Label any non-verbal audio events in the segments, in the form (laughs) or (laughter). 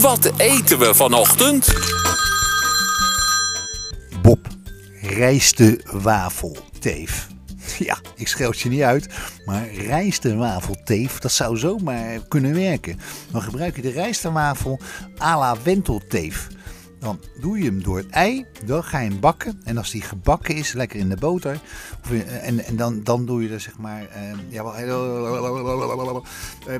Wat eten we vanochtend? Bob, rijstewafelteef. Ja, ik schel het je niet uit, maar rijstewafelteef, dat zou zomaar kunnen werken. Dan gebruik je de rijstewafel à la wentelteef. Dan doe je hem door het ei, dan ga je hem bakken. En als die gebakken is, lekker in de boter. Of en en dan, dan doe je er zeg maar... eh, ja,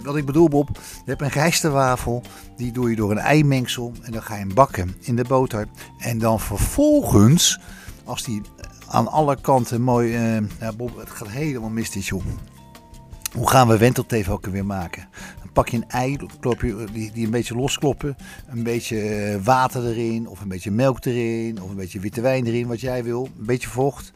wat ik bedoel Bob, je hebt een rijstewafel. Die doe je door een eimengsel. En dan ga je hem bakken in de boter. En dan vervolgens, als die aan alle kanten mooi... eh, ja Bob, het gaat helemaal mis dit. Hoe gaan we wentelteef ook weer maken? Dan pak je een ei, klop je, die, die een beetje loskloppen. Een beetje eh, water erin, of een beetje melk erin, of een beetje witte wijn erin, wat jij wil. Een beetje vocht.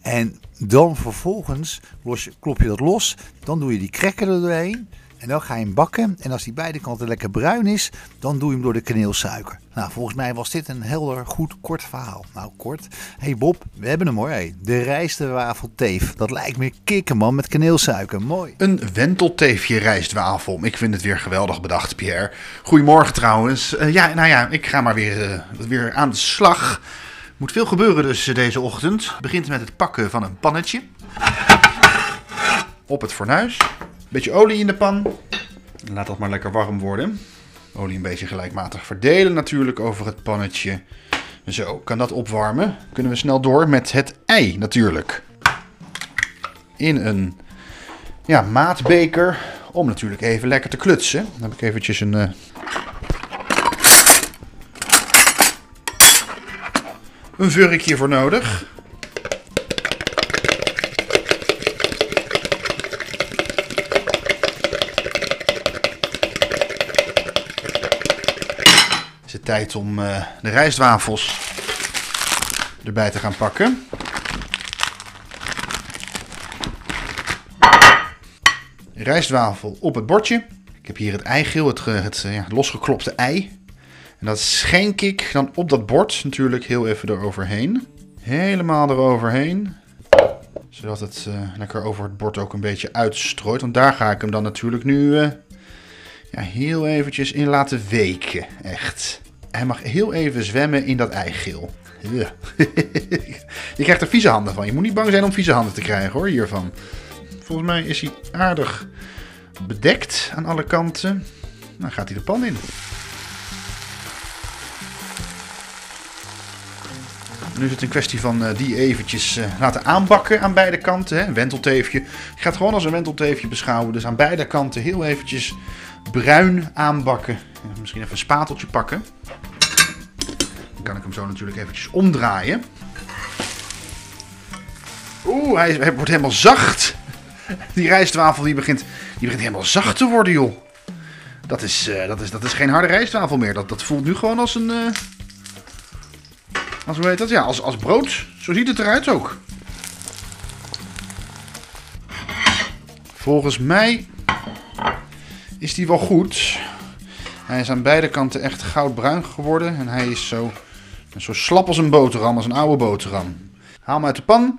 En dan vervolgens los je, klop je dat los. Dan doe je die cracker er doorheen. En dan ga je hem bakken. En als die beide kanten lekker bruin is, dan doe je hem door de kaneelsuiker. Nou, volgens mij was dit een helder, goed, kort verhaal. Nou, kort. hey Bob, we hebben hem hoor. Hey, de rijstewafelteef. Dat lijkt me kicken man, met kaneelsuiker. Mooi. Een wentelteefje rijstwafel. Ik vind het weer geweldig bedacht, Pierre. Goedemorgen trouwens. Eh, ja, nou ja, ik ga maar weer, eh, weer aan de slag. Moet veel gebeuren dus eh, deze ochtend. Begint met het pakken van een pannetje. Op het fornuis. Beetje olie in de pan. Laat dat maar lekker warm worden. Olie een beetje gelijkmatig verdelen natuurlijk over het pannetje. Zo, kan dat opwarmen. Kunnen we snel door met het ei natuurlijk. In een ja, maatbeker. Om natuurlijk even lekker te klutsen. Dan heb ik eventjes een. eh, een vurkje voor nodig. Het tijd om eh, de rijstwafels erbij te gaan pakken. rijstwafel op het bordje. Ik heb hier het eigeel, het, het, eh, ja, losgeklopte ei. En dat schenk ik dan op dat bord natuurlijk heel even eroverheen. Helemaal eroverheen. Zodat het eh, lekker over het bord ook een beetje uitstrooit. Want daar ga ik hem dan natuurlijk nu ja, heel eventjes in laten weken. Echt. Hij mag heel even zwemmen in dat eigeel. (laughs) Je krijgt er vieze handen van. Je moet niet bang zijn om vieze handen te krijgen hoor, hiervan. Volgens mij is hij aardig bedekt aan alle kanten. Dan gaat hij de pan in. Nu is het een kwestie van eh, die eventjes eh, laten aanbakken aan beide kanten. Hè? Een wentelteefje. Je gaat het gewoon als een wentelteefje beschouwen. Dus aan beide kanten heel eventjes bruin aanbakken. Misschien even een spateltje pakken. Dan kan ik hem zo natuurlijk eventjes omdraaien. Oeh, hij wordt helemaal zacht. Die rijstwafel die begint, die begint helemaal zacht te worden, joh. Dat is, eh, dat is, dat is geen harde rijstwafel meer. Dat, dat voelt nu gewoon als een... als, hoe heet dat? Ja, als, als brood. Zo ziet het eruit ook. Volgens mij is die wel goed. Hij is aan beide kanten echt goudbruin geworden. En hij is zo, zo slap als een boterham, als een oude boterham. Haal hem uit de pan.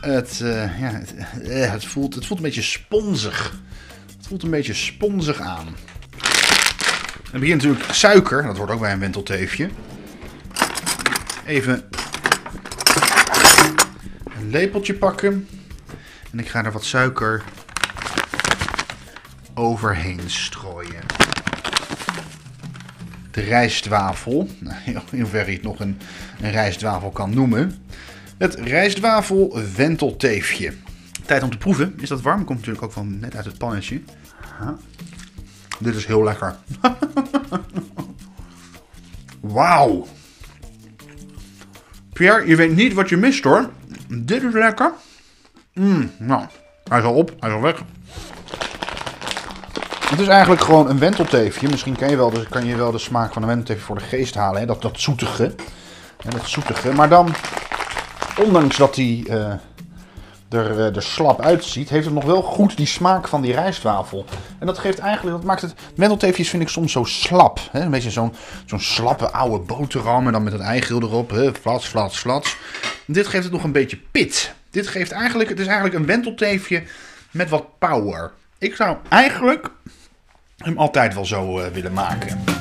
Het, eh, ja, het, eh, het, voelt, het voelt een beetje sponsig. Het voelt een beetje sponsig aan. Dan je natuurlijk suiker. Dat hoort ook bij een wentelteefje. Even een lepeltje pakken. En ik ga er wat suiker overheen strooien. De rijstwafel. In hoeverre je het nog een, een rijstwafel kan noemen. Het rijstwafel wentelteefje. Tijd om te proeven. Is dat warm? Komt natuurlijk ook van net uit het pannetje. Dit is heel lekker. (laughs) Wauw. Pierre, je weet niet wat je mist hoor. Dit is lekker. Mm, nou, hij is al op, hij is al weg. Het is eigenlijk gewoon een wentelteefje. Misschien kan je wel, kan je wel de smaak van een wentelteefje voor de geest halen. Hè? Dat, dat zoetige. Hè, dat zoetige. Maar dan, ondanks dat hij eh, er, eh, er slap uitziet, heeft het nog wel goed die smaak van die rijstwafel. En dat geeft eigenlijk, dat maakt het, wentelteefjes vind ik soms zo slap. Hè? Een beetje zo'n zo'n slappe oude boterham en dan met het eigeel erop. Hè? Flats, flats, flats. Dit geeft het nog een beetje pit. Dit geeft eigenlijk, het is eigenlijk een wentelteefje met wat power. Ik zou eigenlijk hem altijd wel zo eh, willen maken.